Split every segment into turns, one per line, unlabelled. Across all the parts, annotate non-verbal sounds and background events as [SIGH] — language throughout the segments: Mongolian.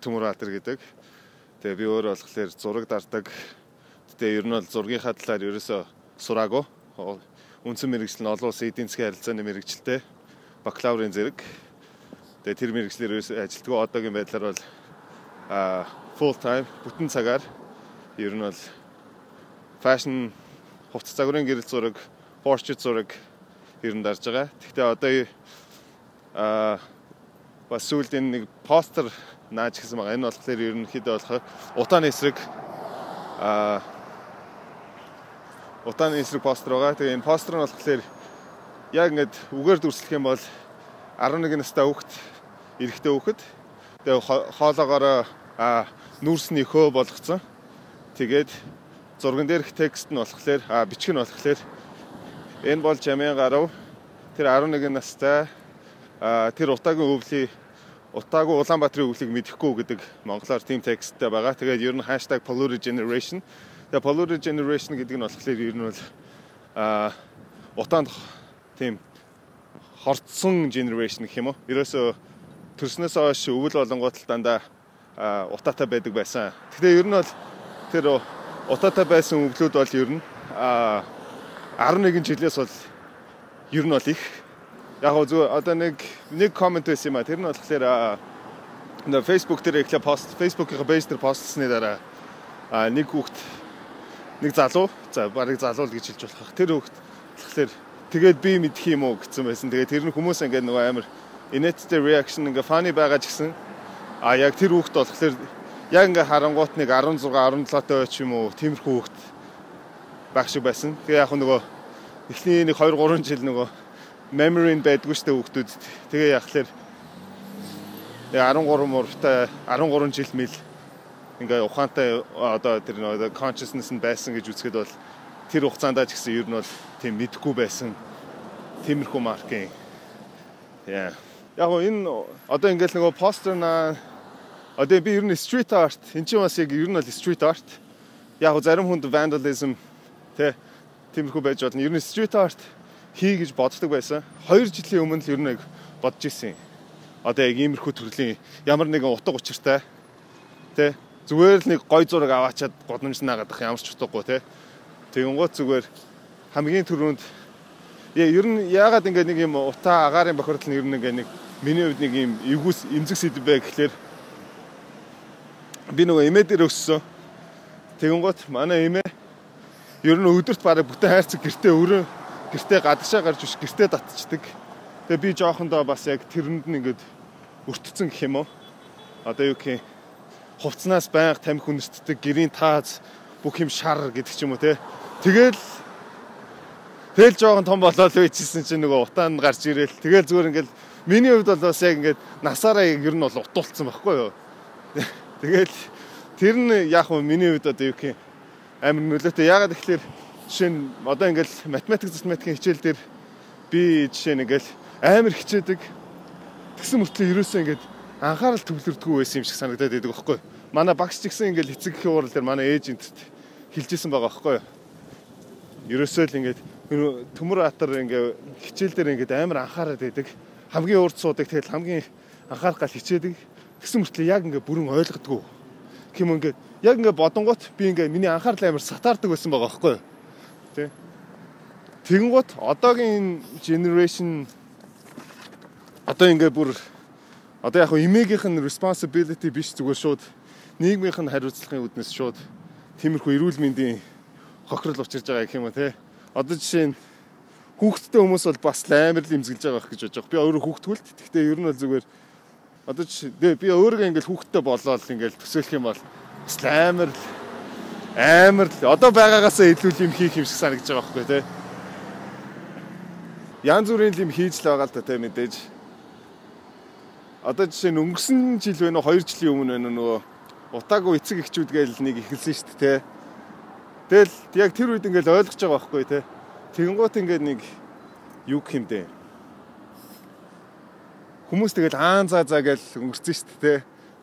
Төмөр Баатар гэдэг. Тэгээ би өөр болохоор зураг дардаг. Тэгээ ер нь бол зургийнхаа талаар ерөөсөө сураагүй. Үндсэн мэрэгжил нь олон улсын эдийн засгийн харилцааны мэрэгчлээ. Бакалаврын зэрэг. Тэгээ тэр мэрэгчлэр ерөөсөө ажилтгүй одоогийн байдлаар бол аа full time бүтэн цагаар ер нь бол fashion хувцас загварын гэрэл зураг, portrait зураг ер нь дарж байгаа. Гэхдээ одоо аа бас сүүлд энэ нэг постэр нааж гэсэн байгаа. Энэ болохоор ерөнхийдөө болох утааны эсрэг а утааны эсрэг постэр байгаа. Тэгээ энэ постэр нь болохоор яг ингээд үгээр дүрслэх юм бол 11 настай хүүхэд эрэгтэй хүүхэд тэгээ хоолоогоор а нүүрсний хөө болгоцсон. Тэгээд зурган дээрх текст нь болохоор а бичиг нь болохоор энэ бол жамын гарав тэр 11 настай тэр утаагийн өвлийн утаагүй Улаанбаатарын өвлийг мэдэхгүй гэдэг монголоор team тексттэй байгаа. Тэгээд ер нь #polluted generation. Тэгээд polluted generation гэдэг нь болохоор ер нь бол а утаанд тийм хорцсон generation гэх юм уу? Ерөөсөө төрснөөс хойш өвөл болонгууд л дандаа утаатай байдаг байсан. Гэхдээ ер нь бол тэр утаатай байсан өвлүүд бол ер нь 11 жилээс бол ер нь бол их яг гоо зөв одоо нэг нэг комент байсан юм а. Тэр нь болохоор на фейсбુક дээр ихлэ пост фейсбુકийн пэйж дээр постлсны дараа нэг хүүхд нэг залуу за барыг залуу л гэж хэлж болох. Тэр хүүхд тэгэхээр тэгээд би мэдх юм уу? гэсэн байсан. Тэгээд тэр нь хүмүүс ингээд нөгөө амар инээдтэй reaction ингээ funny байгаа ч гэсэн а яг тэр хүүхд болохоор яг ингээ харангуут нэг 16 17 таа ч юм уу? Тиймэрхүү хүүхд байх шиг байсан. Тэгээ яг нөгөө эхний нэг 2 3 жил нөгөө memory нь байдгүй штэ хүүхдүүд. Тэгээ яхахлаар 13 муртай 13 жил мэл ингээ ухаантай одоо тэр нөгөө consciousness нь байсан гэж үзэхэд бол тэр хугацаанд ч гэсэн ер нь бол тийм мэдхгүй байсан. Тиймэрхүү маркийн. Яа. Яг энэ одоо ингээл нөгөө постэр на одоо би ер нь street art эн чинь бас яг ер нь бол street art. Яг зарим хүнд vandalism тэ тиймэрхүү байж болно. Ер нь street art хий гэж боддог байсан. 2 жилийн өмнө л ер нь яг бодож ирсэн. Одоо яг иймэрхүү төрлийн ямар нэгэн утга учиртай тэ зүгээр л нэг гой зураг аваачаад годомж наагаадах ямар ч утгагүй тэ. Тэгэн гоо зүгээр хамгийн түрүүнд ер нь яагаад ингээ нэг юм утаа агарын бохирдол нь ер нь ингээ нэг миний хувьд нэг юм эвгүйс эмзэг сэдв бай гэхлээр би нөгөө эмээдэр өссөн. Тэгэн гот манай эмээ ер нь өдөрт бараг бүтэн хайрцаг гэртээ өрөө гэртээ гадагшаа гарч биш гэртээ татчихдаг. Тэгээ би жоохондоо бас яг тэрэнд нь ингээд өртцөн гэх юм уу. Одоо юу гэх юм хувцснаас байнга тамхи хүнсддэг гэрийн тааз бүх юм шар гэдэг ч юм уу те. Тэгэл тэгэл жоохон том болоод байчихсан чинь нөгөө утаанд гарч ирээл тэгэл зүгээр ингээд миний хувьд бол бас яг ингээд насаараа ер нь бол утуулсан байхгүй юу. [LAUGHS] Тэгэл тэр нь яг хөө миний хувьд одоо юу гэх юм амар нөлөөтэй. Ягаад гэвэл Жишээ нь одоо ингээл математик математикийн хичээл дээр би жишээ нь ингээл амар хичээдэг. Тэгсэн мөртлөө ерөөсөө ингээд анхаарал төвлөрдгөө байсан юм шиг санагдаад байдаг байхгүй юу? Манай багш ч гэсэн ингээл эцэг гэхийн уурал дээр манай ээжэнтэд хэлжсэн байгаа байхгүй юу? Ерөөсөө л ингээд төмөр атар ингээ хичээл дээр ингээд амар анхаарал байдаг. Хамгийн урд суудаг тэгэл хамгийн анхаарах гал хичээдэг. Тэгсэн мөртлөө яг ингээ бүрэн ойлгодгоо. Ким ингээ яг ингээ бодонгот би ингээ миний анхаарал амар сатаардаг байсан байгаа байхгүй юу? Тэ. Тэгэнгუთ одоогийн generation одоо ингээ бүр одоо яг эмээгийнх нь responsibility биш зүгээр шууд нийгмийнх нь хариуцлагын үднэс шууд тиймэрхүү эрүүл мэндийн хохирол учирж байгаа гэх юм уу те. Одоо жишээ нь хүүхдтэй хүмүүс бол бас амар л имзгэлж байгаа гэж бодож байгаа. Би өөрөө хүүхдгүйлт. Гэхдээ ер нь бол зүгээр одоо жишээ би өөрөө ингээл хүүхдтэй болоод ингээл төсөөлөх юм бол бас амар л амар одоо байгаагаас илүү юм хийх юм шиг санагдаж байгаа байхгүй тий. Янз бүрийн юм хийж л байгаа л да тий мэдээж. Одоо жишээ нь өнгөрсөн жил вэ нөө 2 жилийн өмнө вэ нөгөө утаагүй эцэг эхчүүд гээл нэг ихэлсэн шүү дээ тий. Тэгэл яг тэр үед ингээл ойлгож байгаа байхгүй тий. Тэгэнгუთ ингээд нэг юу дээ. Хүмүүс тэгэл аан заа заа гээл өнгөрсөн шүү дээ тий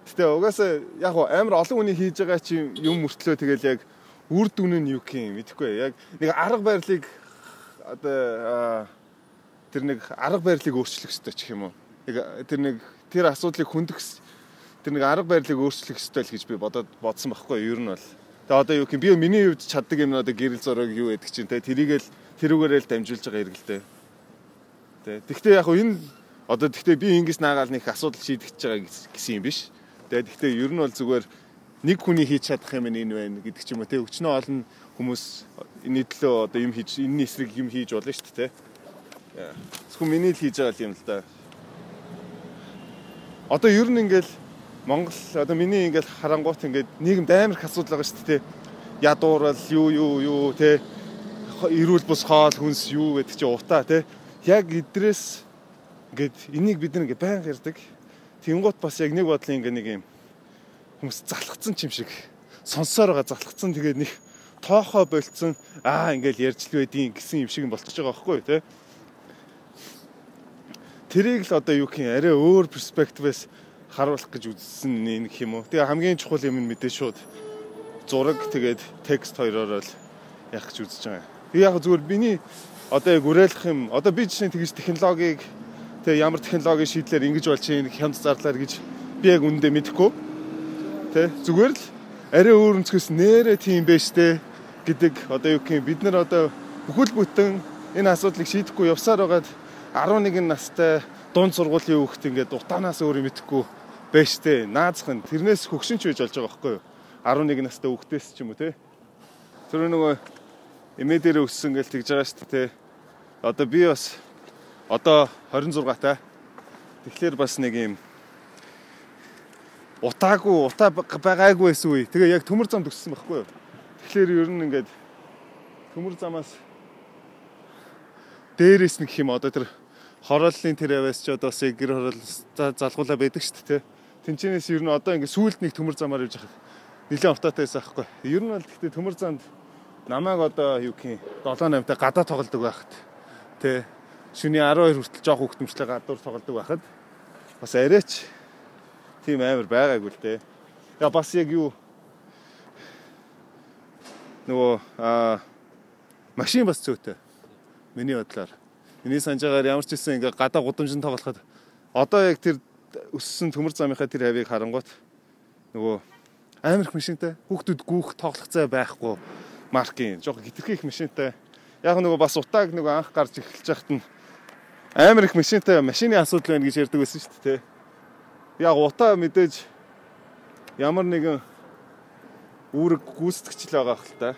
Гэтэ угаасаа яг амар олон хүний хийж байгаа чи юм мөртлөө тэгэл яг үр дүн нь юу юм мэдэхгүй яг нэг арга барилыг одоо тэр нэг арга барилыг өөрчлөх хэрэгтэй ч юм уу. тэр нэг тэр асуудлыг хөндөх тэр нэг арга барилыг өөрчлөх ёстой л гэж би бодоод бодсон байхгүй юу? Ер нь бол. Тэгээ одоо юу юм би миний хувьд чаддаг юм одоо гэрэл зураг юу гэдэг чинь те тэрийгэл тэрүүгээрээ л дамжуулж байгаа хэрэгэлтэй. Тэ. Тэгвэл яг энэ одоо тэгвэл би ингээс наагаал нэг асуудал шийдэж байгаа гэсэн юм биш. Тэгээд тэгвэл ер нь бол зүгээр нэг хүний хийж чадах юм энэ байна гэдэг ч юм уу те өчнөө олон хүмүүс энэ төлөө одоо юм хийж энэ эсрэг юм хийж болно шүү дээ те. Зөвхөн миний л хийж байгаа юм л да. Одоо ер нь ингээл Монгол одоо миний ингээл харангуут ингээд нийгэмд амар их асуудал байгаа шүү дээ. Ядуурал юу юу юу те эрүүл бус хоол хүнс юу гэдэг чи утаа те. Яг идрээс ингээд энийг бид нэг байнга ярьдаг. Тэнгуут бас яг нэг бодлын ингээ нэг юм хүмүүс залхацсан юм шиг сонсоор байгаа залхацсан тэгээд нэг тоохоо болцсон аа ингээл ярьж л байдیں۔ гэсэн юм шиг болчихж байгаа байхгүй тий. Тэрийг л одоо юу гэх юм арай өөр перспективээс харуулах гэж үзсэн нэг юм уу. Тэгээ хамгийн чухал юм нь мэдээ шууд зураг тэгээд текст хоёроор л яах гэж үзэж байгаа. Тэгээ яг зүгээр миний одоо яг уриалах юм. Одоо би жишээ нь тэгж технологиг тэгээ ямар технологийн шийдлэр ингэж болж чинь хямд зарлаар гэж би яг үндэ мэдэхгүй. Тэ зүгээр л арай өөр өнцгөөс нэрэ тийм байж тээ гэдэг одоо юу гэх юм бид нар одоо бүхэл бүтэн энэ асуудлыг шийдэхгүй явсаар байгаад 11 настай дунд сургуулийн хүүхэд ингээд утаанаас өөр юм итгэхгүй байж тээ наазах нь тэрнээс хөгшинч байж болж байгаа байхгүй юу? 11 настай хүүхдээс ч юм уу те тэр нөгөө эмээ дээр өссөн гэж тэгж байгаа шүү дээ те одоо би бас одоо 26 таа тэгэхээр бас нэг юм утаагүй утаа байгаагүй байсан үе. Тэгээ яг төмөр зам төгссөн байхгүй юу? Тэгэхээр ер нь ингээд төмөр замаас дээрээс нэг юм одоо тэр хорооллын тэр яваас ч одоо бас гэр хороол залгуулаа байдаг шүү дээ Тинчэнээс ер нь одоо ингэ сүулт нэг төмөр замаар явж хахад нэлээд уртаатай байсан аахгүй. Ер нь бол гэхдээ төмөр занд намайг одоо юу гэх юм 7 8 та гадаа тоглодог байхад тэ шүний 12 хүртэл жоох хөвгтөмжлээ гадуур тоглодог байхад бас арайч тийм амар байгаагүй л дээ. Яа бас яг юу нөгөө аа машин бас зөөтэй. Миний бодлоор. Миний санаж байгаа ямар ч гэсэн ингээ гадаа гудамжинд тоглоход одоо яг тэр өссөн төмөр замынхаа тэр хавийг харангуут нөгөө амар их машинтай хүүхдүүд гүүх тоглох зай байхгүй маркийн жоохон хитрхи их машинтай яг нөгөө бас утааг нөгөө анх гарч эхэлж яхад нь амар их машинтай машины асуудал байна гэж ярьдаг байсан шүү дээ яг утаа мэдээж ямар нэгэн үүрэг гүйцэтгэгч л байгаа хэл та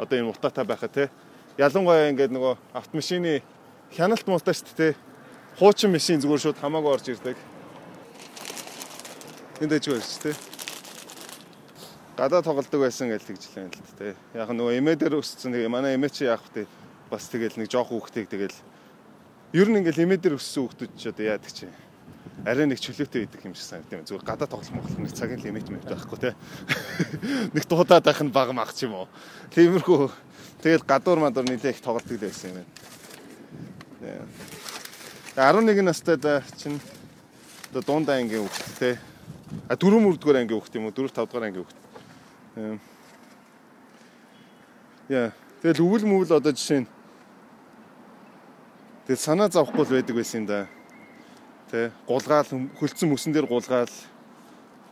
одоо энэ утаатай байхаа те ялангуяа ингээд нөгөө автомашины хяналт муултаа шүү дээ хуучин машин зүгээр шууд хамаагүй орж ирдэг Энд дэжгүй байж тээ. Гадаа тоглодог байсан гэж тэгж л тээ. Яг нөгөө эмээ дээр өссөн тэгээ манай эмээ чи яах вэ? Бас тэгэл нэг жоох хүүхдийг тэгэл ер нь ингээл эмээ дээр өссөн хүүхдүүд ч одоо яадаг чи. Арай нэг чөлөөтэй байдаг юм шиг санагдав. Зүгээр гадаа тоглох моглох нэг цагийн л эмээч мэт байхгүй те. [LAUGHS] Нэг дуудаад байх нь баг мах ч юм уу. Тиймэрхүү тэгэл гадуур мадуур нилээ их тоглолдог л байсан юм байна. 11 настай да чинь одоо дундаа ангийн хүүхд те А 4 мөрдүгээр анги хүүхд юм уу? 4 5 дугаар анги хүүхд. Яа. Тэгэл өвөл мөвөл одоо жишээ нь Тэгэл санаа зовхгүй л байдаг байсан юм да. Тэ гулгаал хөлцсөн мөсөн дээр гулгаал.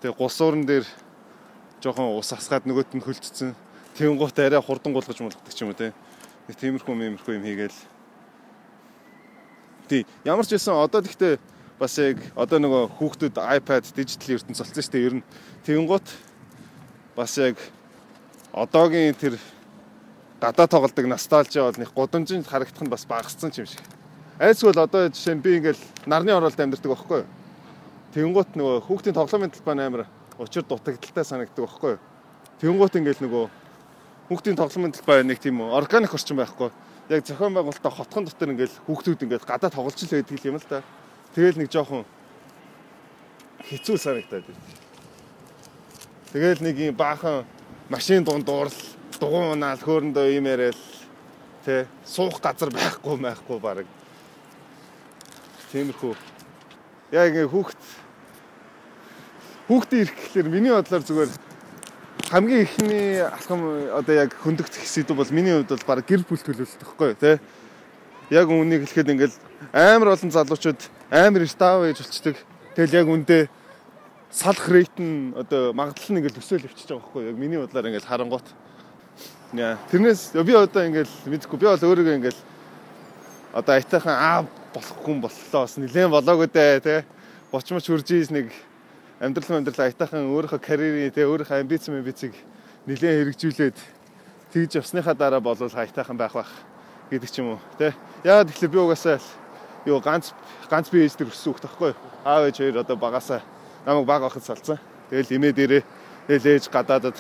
Тэг гулсуурн дээр жоохон ус асгаад нөгөөт нь хөлцсөн. Тэнгуут арай хурдан гулгаж мулгадаг ч юм уу те. Нэг тиймэрхүү мэмэрхүү юм хийгээл. Тий. Ямар ч байсан одоо тэгтээ бас яг одоо нөгөө хүүхдүүд iPad дижитал ертөнц болсон шүү дээ. Ер нь тэгэнгუთ бас яг одоогийн тэр гадаа тоглодог носталжи бол нэг гудамжинд харагдах нь бас багассан юм шиг. Айсгүй л одоо жишээ нь би ингээл нарны оролт амьдэрдэг байхгүй юу? Тэнгуут нөгөө хүүхдийн тоглоомын талбай амар учир дутагдaltaй санагддаг байхгүй юу? Тэнгуут ингээл нөгөө хүүхдийн тоглоомын талбай нэг тийм органик орчин байхгүй. Яг зохион байгуулалтаа хотхон дотор ингээл хүүхдүүд ингээл гадаа тоглож л байдаг юм л да. Тэгэл нэг жоохон хэцүү санагдаад байна. Тэгэл нэг юм баахан машин дунд дуурал, дугуй унаал, хөөрөндөө юм яриад тэ суух газар байхгүй байхгүй баг Тиймэрхүү. Яг ингээ хүүхд хүүхдийн ирэх гэхэлэр миний бодлоор зүгээр хамгийн ихний алхам одоо яг хөндөгдөх хэсэг бол миний хувьд бол баг гэр бүл төлөвлөлт гэхгүй тий. Яг үүнийг хэлэхэд ингээл амар олон залуучууд амар став ээж болчдөг. Тэгэл яг үндэ салах рейт нь одоо магадлал нь ингээл өсөөл өвчөж байгаа байхгүй яг миний бодлоор ингээл харангуут. Тэрнээс би одоо ингээл мэдгүй би бол өөрийгөө ингээл одоо айтайхан аа болохгүй юм боллоо. Бас нилээн болоогүй дээ те бочмоч үржиж нэг амьдрал амьдрал айтайхан өөрийнхөө карьерийн те өөрийнхөө амбиц амбицыг нилээн хэрэгжүүлээд тэгж явсныхаа дараа болол айтайхан байх байх гэдэг ч юм уу те яагаад тэгэхээр би угаасаа юу ганц ганц би ээж төр өссөн хөх тахгүй аав ээж хоёр одоо багасаа намайг баг ахад салцсан. Тэгэл имээ дээрээ тэгэл ээж гадаадад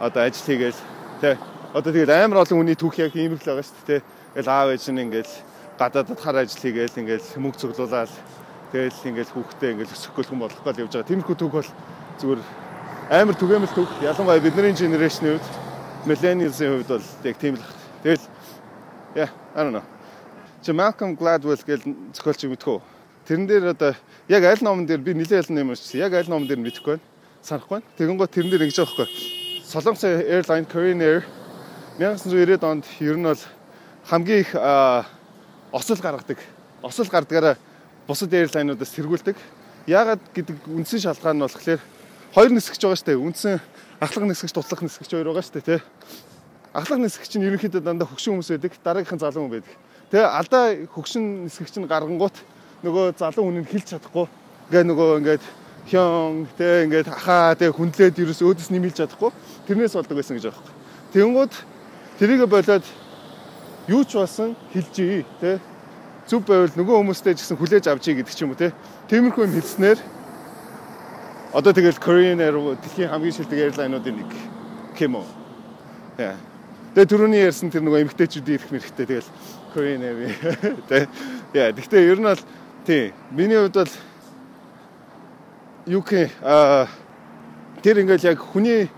одоо ажил хийгээл те одоо тэгэл амар олон хүний түүх яг ийм л байгаа шүү дээ Тэгэл аав ээж нь ингээл гадаадд хар ажил хийгээл ингээл мөнгө цуглуулаад тэгэл ингээл хүүхдээ ингээл өсөхгүй хүн болохгүй л явж байгаа. Тиймэрхүү түүх бол зүгээр амар түгээмэл түүх. Ялангуяа бидний генерашны үед millennials-ийн хувьд бол яг тийм л баг. Тэгэл яа, I don't know. Чи Malcolm Gladwell гэж зохиолч мэдхүү. Тэрэн дээр одоо яг аль номон дээр би нэлээд аль ном уншсан. Яг аль номон дээр мэдэхгүй байна. Санахгүй байна. Тэгэн гоо тэрэн дээр ингэж байгаа байхгүй. Солонгос Airline Korean Air 1990-ад онд ер нь бол хамгийн их осол гаргадаг. Осол гардгаараа бусад эйрлайнуудаас сэргүүлдэг. Яагаад гэдэг үндсэн шалтгаан нь болохоор хоёр нисгэж байгаа шүү дээ. Үндсэн ахлах нисгэж тутлах нисгэж хоёр байгаа шүү дээ, тэ. Ахлах нисгэж чинь ерөнхийдөө дандаа хөгшин хүмүүс байдаг, дараагийнхан залуу хүн байдаг. Тэ алдаа хөгшин нисгэж нь гаргангуут нөгөө залуу хүн нь хилч чадахгүй. Ингээ нөгөө ингээд хён тэ ингээд хахаа тэ хүндлээд ерөөс өөдөөс нэмэлж чадахгүй. Тэрнээс болдог байсан гэж юм. Тэнгүүд тэрийг болоод юу ч болсон хэлжээ те зүв байвал нөгөө хүмүүстэй ч гэсэн хүлээж авчий гэдэг ч юм уу те тиймэрхүү юм хэлснээр одоо тэгэл Korean Air дэлхийн хамгийн шилдэг airline-уудын нэг гэм үү яа. Тэгээ түрүүний ярьсан тэр нөгөө эмгтээчүүдийн ирэх мэрхтэй тэгэл Korean Air [LAUGHS] те яа гэхдээ ер нь бол тий миний хувьд бол UK а тэр ингээл яг хүний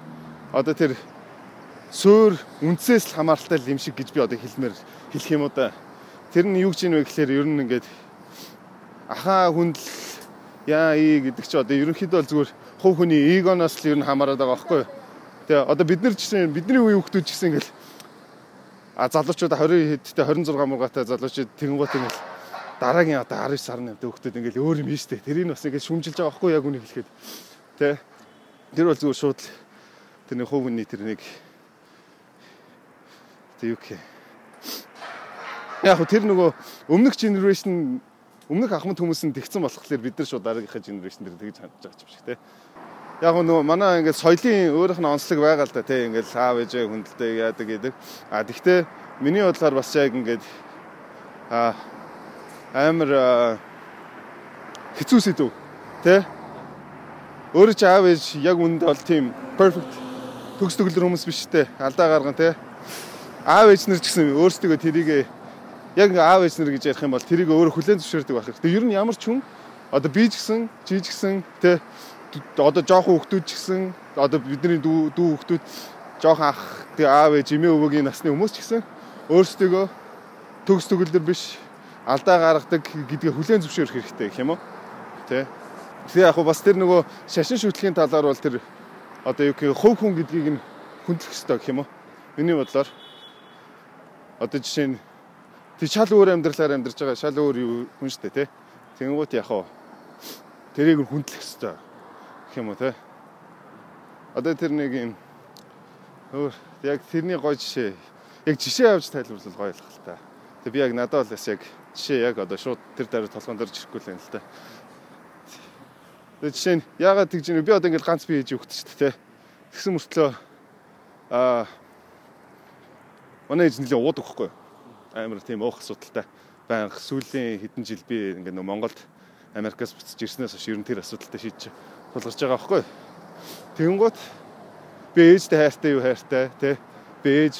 одоо тэр суур үндсээс л хамааралтай юм шиг гэж би одоо хэлмээр хэлэх юм уу да. Тэр нь юу гэж юм бэ гэхээр ер нь ингээд ахаа хүндл яа ий гэдэг чи одоо ерөнхийдөө зүгээр хувь хүний эгоноос л ер нь хамаарат байгаа байхгүй юу. Тэгээ одоо бид нар ч гэсэн бидний үеийн хүмүүс ч гэсэн ингээл а залуучууд 20 хэдтэй 26 мургаатай залуучууд тэгэнгუთ ингээл дараагийн одоо 19 сарны хүүхдүүд ингээл өөр юм хийжтэй. Тэрийг бас ингээл шүмжилж байгаа байхгүй яг үнийг хэлэхэд. Тэ. Тэр бол зүгээр шууд тэрний хувь хүний тэр нэг Тэг юу гэх. Яг тэр нөгөө өмнөх генерашн өмнөх ахмад хүмүүс нь тэгсэн болохоор бид нар шууд дараагийнхаа генерашн дээр тэгж хандж байгаа юм шиг те. Яг нөгөө манай ингээд соёлын өөрийнх нь онцлог байгаа л да те ингээд аав ээжээ хүндэлтэй яадаг гэдэг. А тэгвэл миний бодлоор бас яг ингээд а амар хэцүү сэдв те. Өөрөө ч аав ээж яг үнд бол тийм perfect төгс төгөлдөр хүмүүс биш те. Алдаа гарган те аав ээж нар ч гэсэн өөрсдөө тэрийг яг аав ээж нар гэж ярих юм бол тэрийг өөрөө хүлээн зөвшөөрдөг байх хэрэгтэй. Ер нь ямар ч хүн одоо би ч гэсэн, чи ч гэсэн тэ одоо жоохон хүүхдүүд ч гэсэн одоо бидний дүү дүү хүүхдүүд жоохон ах тэг аав ээж эмээ өвөгийн насны хүмүүс ч гэсэн өөрсдөө төгс төгөлдөр биш алдаа гаргадаг гэдгээ хүлээн зөвшөөрөх хэрэгтэй гэх юм уу? Тэ. Тэгээ яг бас тэр нөгөө шашин шүтлэгийн талаар бол тэр одоо юу гэх хувь хүн гэдгийг нь хүндлэх хэрэгтэй гэх юм уу? Миний бодлоор одоо жишээ нь тий шал өөр амьдралаар амьдарч байгаа шал өөр хүн шүү дээ тий. Тэнгуут яг уу тэрийг хүндлэх хэрэгтэй гэх юм уу тий. Одоо тэр нэг юм өөр яг тэрний гоё жишээ яг жишээ авч тайлбарлал гоё л хэл та. Тэг би яг надад бол бас яг жишээ яг одоо шууд тэр дараа толгоон дээр жирэхгүй л юм л та. Тэг жишээ нь яагаад тэгж би одоо ингээл ганц бие хийж өгч шүү дээ тий. Тэгсэн мөртлөө аа Манай ээж нэлээ уудаг хгүй. Амар тийм уух асуудалтай. Баян сүүлийн хэдэн жил би ингээд нөө Монголд Америкаас буцаж ирснээс хойш ер нь тэр асуудалтай шийдэж тулгарч байгаа хгүй. Тэгэнгუთ би ээжтэй хайртай юу хайртай тий. Би ээж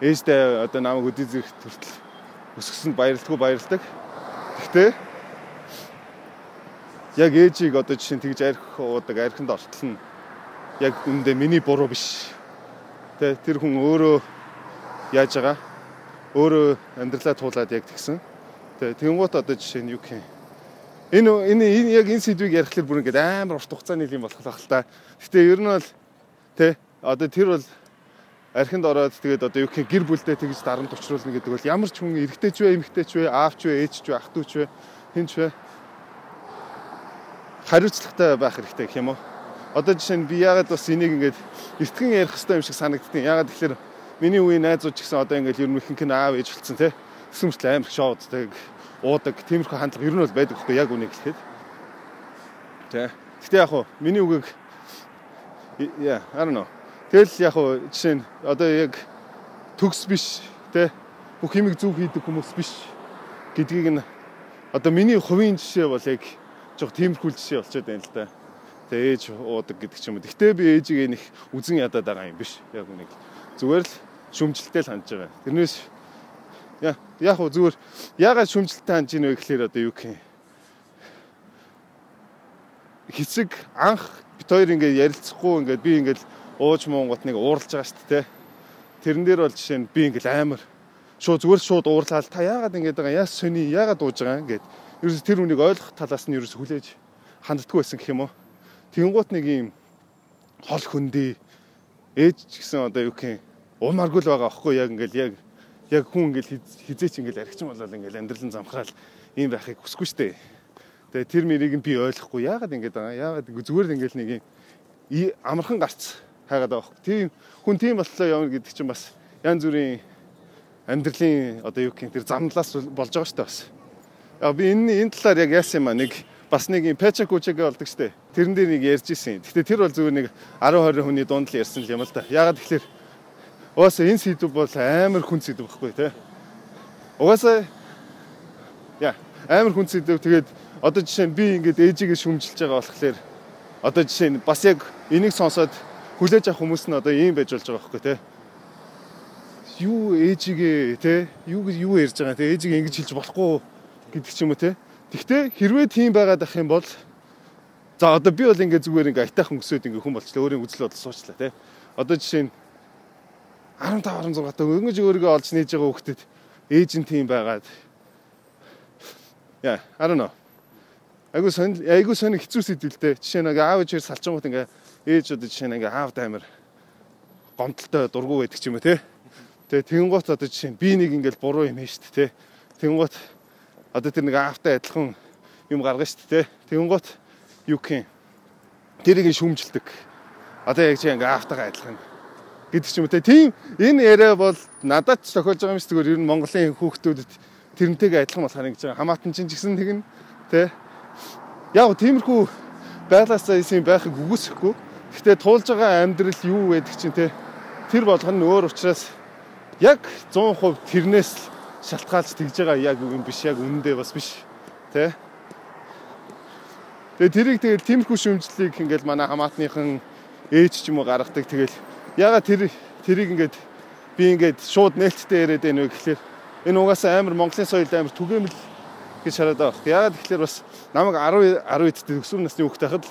ээжтэй одоо намайг өдий зэрэг төртөл өсгсөнд баярлтгүй баярлдаг. Гэхдээ яг ээжийг одоо жишээ нь тэгж арх уудаг, архинд ортол нь яг үндэ миний буруу биш. Тэ тэр хүн өөрөө яаж байгаа өөрөө амьдралаа туулаад яг тэгсэн. Тэгээ тэнгуут одоо жишээ нь юу гэх юм. Энэ энэ яг энэ сэдвийг ярихлаар бүр ингээд амар урт хугацааны юм болох л та. Гэтэ ер нь бол тэ одоо тэр бол архинд ороод тэгээд одоо юу гэх гэр бүлдээ тэгж дарамт учруулна гэдэг бол ямар ч хүн эрэгтэй ч вэ эмэгтэй ч вэ аав ч вэ ээж ч вэ ах トゥ ч вэ хэн ч вэ хариуцлагатай байх хэрэгтэй гэх юм уу. Одоо жишээ нь би яагаад бас энийг ингээд эртгэн ярих хэрэгтэй юм шиг санагддаг. Яагаад тэгэхээр миний үеийн найзууд ч гэсэн одоо ингээд ер нь ихэнх нь аав ээж болсон те. Тэсэмжлээ амар шоуддаг, уудаг, тиймэрхүү хандлага ер нь бол байдаг хөхгүй яг үнийг хэлэхэд. Тэ. Гэтэ яг хуу миний үгийг яа, I don't know. Тэгэл яг хуу жишээ нь одоо яг төгс биш те бүх химиг зүв хийдэг хүмүүс биш гэдгийг нь одоо миний хувийн жишээ бол яг жоо тиймэрхүү жишээ болчиход байна л да. Тэгээ ээж уудаг гэдэг ч юм уу. Гэтэ би ээжийг нэг үзэн ядаад байгаа юм биш. Яг нэг зүгээр л шүмжэлтэй л хандж байгаа. Тэрнээс яг хөө зүгээр ягаад шүмжэлтэй хандж ийн вэ гэхээр одоо юу гэх юм. Хэсэг анх бит хоёр ингээд ярилцахгүй ингээд би ингээд ууж муунгот нэг ууралж байгаа шүү дээ. Тэрэн дээр бол жишээ нь би ингээд амар. Шууд зүгээр шууд уурлаад та яагаад ингэж байгаа? Яас сони? Яагаад ууж байгаа ингээд ерөөс тэр үнийг ойлгох талаас нь ерөөс хүлээж ханддаггүй байсан гэх юм уу? Тэнгуут нэг юм хол хөндий ээж гэсэн одоо юу гэх юм уумаргүй л байгаа аахгүй яг ингээл яг яг хүн ингээл хизээч ингээл архичин болол ингээл амьдралын замхраал ийм байхыг хүсэхгүй штэ. Тэгээ тэр мэрийг нь би ойлгохгүй яагаад ингэж байгаа яагаад зүгээр л ингээл нэг юм амархан гарц хайгаад байгаа аахгүй. Тийм хүн тийм боллоо явна гэдэг чинь бас янз бүрийн амьдралын одоо юу гэх юм тэр замналаас болж байгаа штэ бас. Аа би энэ энэ талаар яг яасан юм а нэг бас нэг юм печак үчэг болдог штэ. Тэрэн дээр нэг ярьж исэн. Гэтэ тэр бол зүгээр нэг 10 20 хүний дунд л ярьсан юм л да. Ягаад тэгэхээр угаасаа энэ сэдв бол амар хүн сэдв байхгүй те. Угаасаа яа амар хүн сэдв тэгээд одоо жишээ нь би ингээд ээжигээ шүмжилж байгаа болохоор одоо жишээ нь бас яг энийг сонсоод хүлээж авах хүмүүс нь одоо ийм байж болж байгаа байхгүй те. Юу ээжигээ те юу юу ярьж байгаа те ээжигээ ингэж хэлж болохгүй гэдэг ч юм уу те Гэхдээ хэрвээ тийм байгаад ах юм бол за одоо би бол ингээ зүгээр ингээ айтайхан өсөөд ингээ хүн болчлаа өөрийн үзэл бодол суучлаа тий. Одоо жишээ нь 15 16 төгөө ингэж өөрийгөө олж нээж байгаа хөлтөд эйжент юм байгаад. Яа I don't know. Айгу сонь айгу сонь хэцүү сэдвэлтэй жишээ нэг аав ичээр салчингууд ингээ ээж одоо жишээ нэг ингээ аав таамир гомдолтой дургу байдаг ч юм уу те? Тэгээ тэнгуут одоо жишээ би нэг ингээл буруу юм хийн штэ те? Тэнгуут одоо тэр нэг аавтай адилхан юм гаргана штэ те? Тэнгуут юу гэх юм? Тэрийг шүмжилдэг одоо яг чи ингээ аавтайгаа адилхан гэдэг ч юм уу те. Тийм энэ яриа бол надад ч тохиолж байгаа юм шиг зүгээр ер нь Монголын хүүхдүүдэд тэрнтэйгээ адилхан болохоор ингэж байгаа. Хамаатан чинь ч гэсэн тэгнэ те. Яг тиймэрхүү байдлаасаа юм байхыг үгүйсэхгүй. Гэхдээ туулж байгаа амьдрал юу гэдэг чинь те. Тэр болгоно өөр учраас яг 100% тэрнээс л шалтгаалж тэгж байгаа яг юм биш яг үнэндээ бас биш тий Тэгээ тэрийг тэгэл тиймэрхүү шүмжлэлийг ингээл манай хамаатныхан ээж ч юм уу гаргадаг тэгэл яга тэр тэрийг ингээд би ингээд шууд нээлттэй яриад байна вэ гэхлээр энэ угаасаа амар Монголын соёлд амар түгээмэл гэж хараад байгаа. Ягаад тэгэхээр бас намайг 10 10 эдтэй өсвөр насны хүүхэд байхад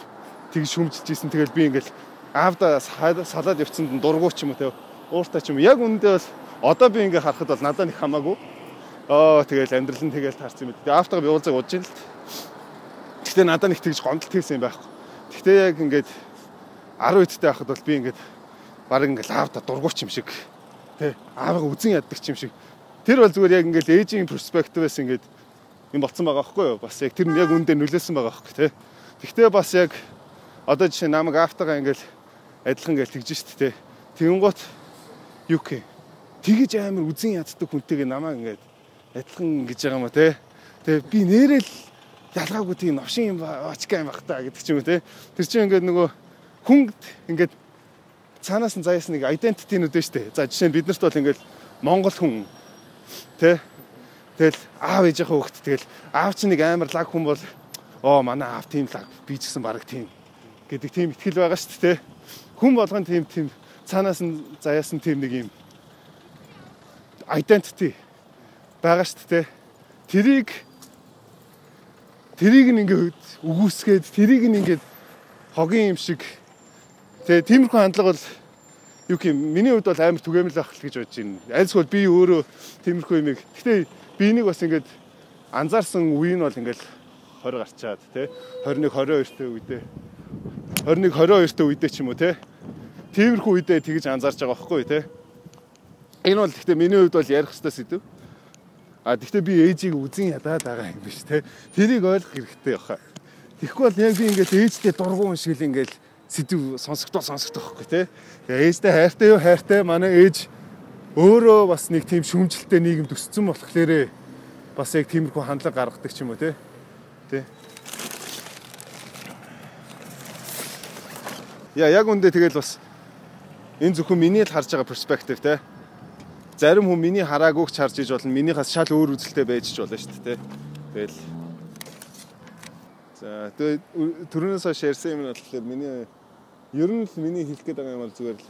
тэгж шүмжилж исэн тэгэл би ингээл аавда салаад явцсанд дургуй ч юм уу те ууртай ч юм яг үүндээ бол одоо би ингээ харахад бол надад нэг хамаагүй Оо тэгэл амьдрал нь тэгэл таарсан юм. Тэгээ автог би уулзаг удаж ин л. Гэхдээ надад нэг тэгж гомдолт хийсэн юм байхгүй. Гэхдээ яг ингээд 10 үедтэй байхад бол би ингээд баг ингээд аавда дургуйч юм шиг тий аавга үзэн яддаг юм шиг. Тэр бол зүгээр яг ингээд ээжийн перспективээс ингээд юм болцсон байгаа байхгүй юу? Бас яг тэр нь яг үндэ нөлөөсөн байгаа байхгүй тий. Гэхдээ бас яг одоо жишээ намайг автагаа ингээд адилхан ингээд тэгж штт тий. Тэгэнгუთ юу гэх тэгэж амар үзэн яддаг хүнтэйгээ намайг ингээд адилхан гэж байгаа юм а те. Тэгээ би нэрэл ялгаагүй тийм новшин юм очка юм бах та гэдэг ч юм уу те. Тэр чинь ингээд нөгөө хүн ингээд цаанаас нь заяас нэг identity-нүүд дээ штэ. За жишээ нь бид нарт бол ингээд Монгол хүн те. Тэгэл аав ээжийнхээ хөвгт тэгэл аав чинь нэг амар лаг хүн бол оо манай аав тийм лаг би ч гэсэн баг тийм гэдэг тийм ихтгэл байгаа штэ те. Хүн болгон тийм тийм цаанаас нь заяас нь тийм нэг юм identity байгаа шүү дээ. Тэрийг тэрийг нь ингээд үгүйсгээд тэрийг нь ингээд хогийн юм шиг тэгээ тиймэрхүү хандлага бол юу юм миний хувьд бол амар түгээмэл байх гэж бодож байна. Айлсгүй би өөрөө тиймэрхүү юм. Гэтэ би энийг бас ингээд анзаарсан үе нь бол ингээд 20 гарчаад тий 21 22 та үедээ 21 22 та үедээ ч юм уу тий тиймэрхүү үедээ тэгж анзаарч байгаа байхгүй тий энэ бол гэхдээ миний хувьд бол ярих хэвээр сэдв А тэгвэл би ээжийг үзэн ядаад байгаа юм биш те. Тэрийг ойлгох хэрэгтэй баха. Тэгэхгүй бол яг би ингээд ээжтэй дургуун шиг л ингээд сэдв сонсогдол сонсогдох байхгүй тий. Тэгээ ээжтэй хайртай юу хайртай манай ээж өөрөө бас нэг тийм шүмжлэлтэй нийгэм төсцсөн болохоор бас яг тиймэрхүү хандлага гаргадаг ч юм уу тий. Тий. Яа яг үндэ тэгэл бас энэ зөвхөн миний л харж байгаа перспектив тий. Зарим хүн миний хараагүйг харж иж болно. Минийхээс шал өөр үзэлтэй байж ч болно шүү дээ тий. Тэгэл За тэгээ түрүүнээс хойш ярьсан юм нь болохоор миний ер нь л миний хэлэх гээд байгаа юм бол зүгээр л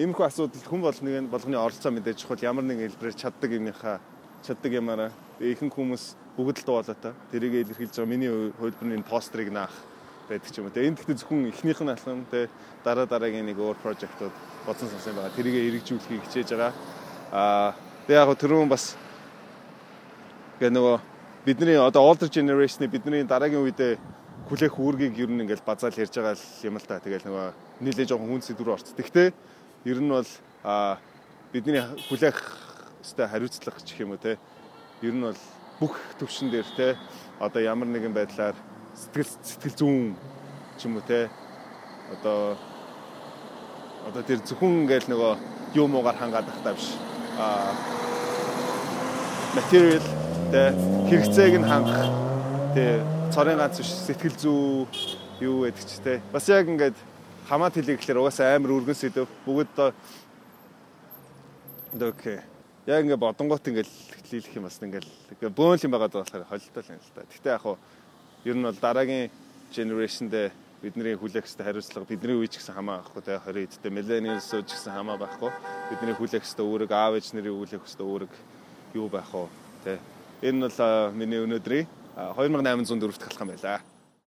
иймэрхүү асуудал хүн болгоны болгоны оролцоо мэдээж чухал ямар нэгэн хэлбэрээр чаддаг юмныхаа чаддаг ямаараа ихэнх хүмүүс бүгд л дуулаатай тэрийг илэрхийлж байгаа миний хөлбөрний постерыг наах байдаг ч юм уу. Тэгээ энэ гэхдээ зөвхөн эхнийх нь алхам тэгээ дараа дараагийн нэг өөр прожектууд бодсон сонсон байгаа. Тэрийг эргэжүүлэхийг хичээж байгаа. Аа тэгээ яг түрүүн бас гэ нөгөө бидний одоо older generation-ы бидний дараагийн үедээ хүлээх үүргийг ер нь ингээл базаал ярьж байгаа юм л та. Тэгэл нөгөө нийлээ жоохон хүн сэдвэр орц. Тэгтээ ер нь бол бидний хүлээх өстэй хариуцлага гэх юм уу те. Ер нь бол бүх төвшин дээр те одоо ямар нэгэн байдлаар сэтгэл сэтгэл зүүн ч юм уу те. Одоо одоо тэр зөвхөн ингээл нөгөө юу муугаар хангаад тахтаа биш. А материал тэ хэрэгцээг нь хангах. Тэ цорын ганц биш сэтгэл зүй юу гэдэг ч тэ бас яг ингээд хамаат хэлийг гэхэлэр угаасаа амар өргөн сэдв. Бүгд окей. Яг ингээд бодонгот ингээд хэлэх юм бас ингээд бөөнл юм байгаа болохоор холилдол юм л та. Гэтэ яг хуу ер нь бол дараагийн generation дээр бидний хүлээх хэвээр хариуцлага бидний үе ч гэсэн хамаа байхгүй те. 20 эдтэй millennials ч гэсэн хамаа байхгүй. Бидний хүлээх хэвээр үүрэг аав ээж нарын хүлээх хэвээр үүрэг юу байх вэ те Энэ бол миний өнөөдрийн 2804 дахь алхам байлаа.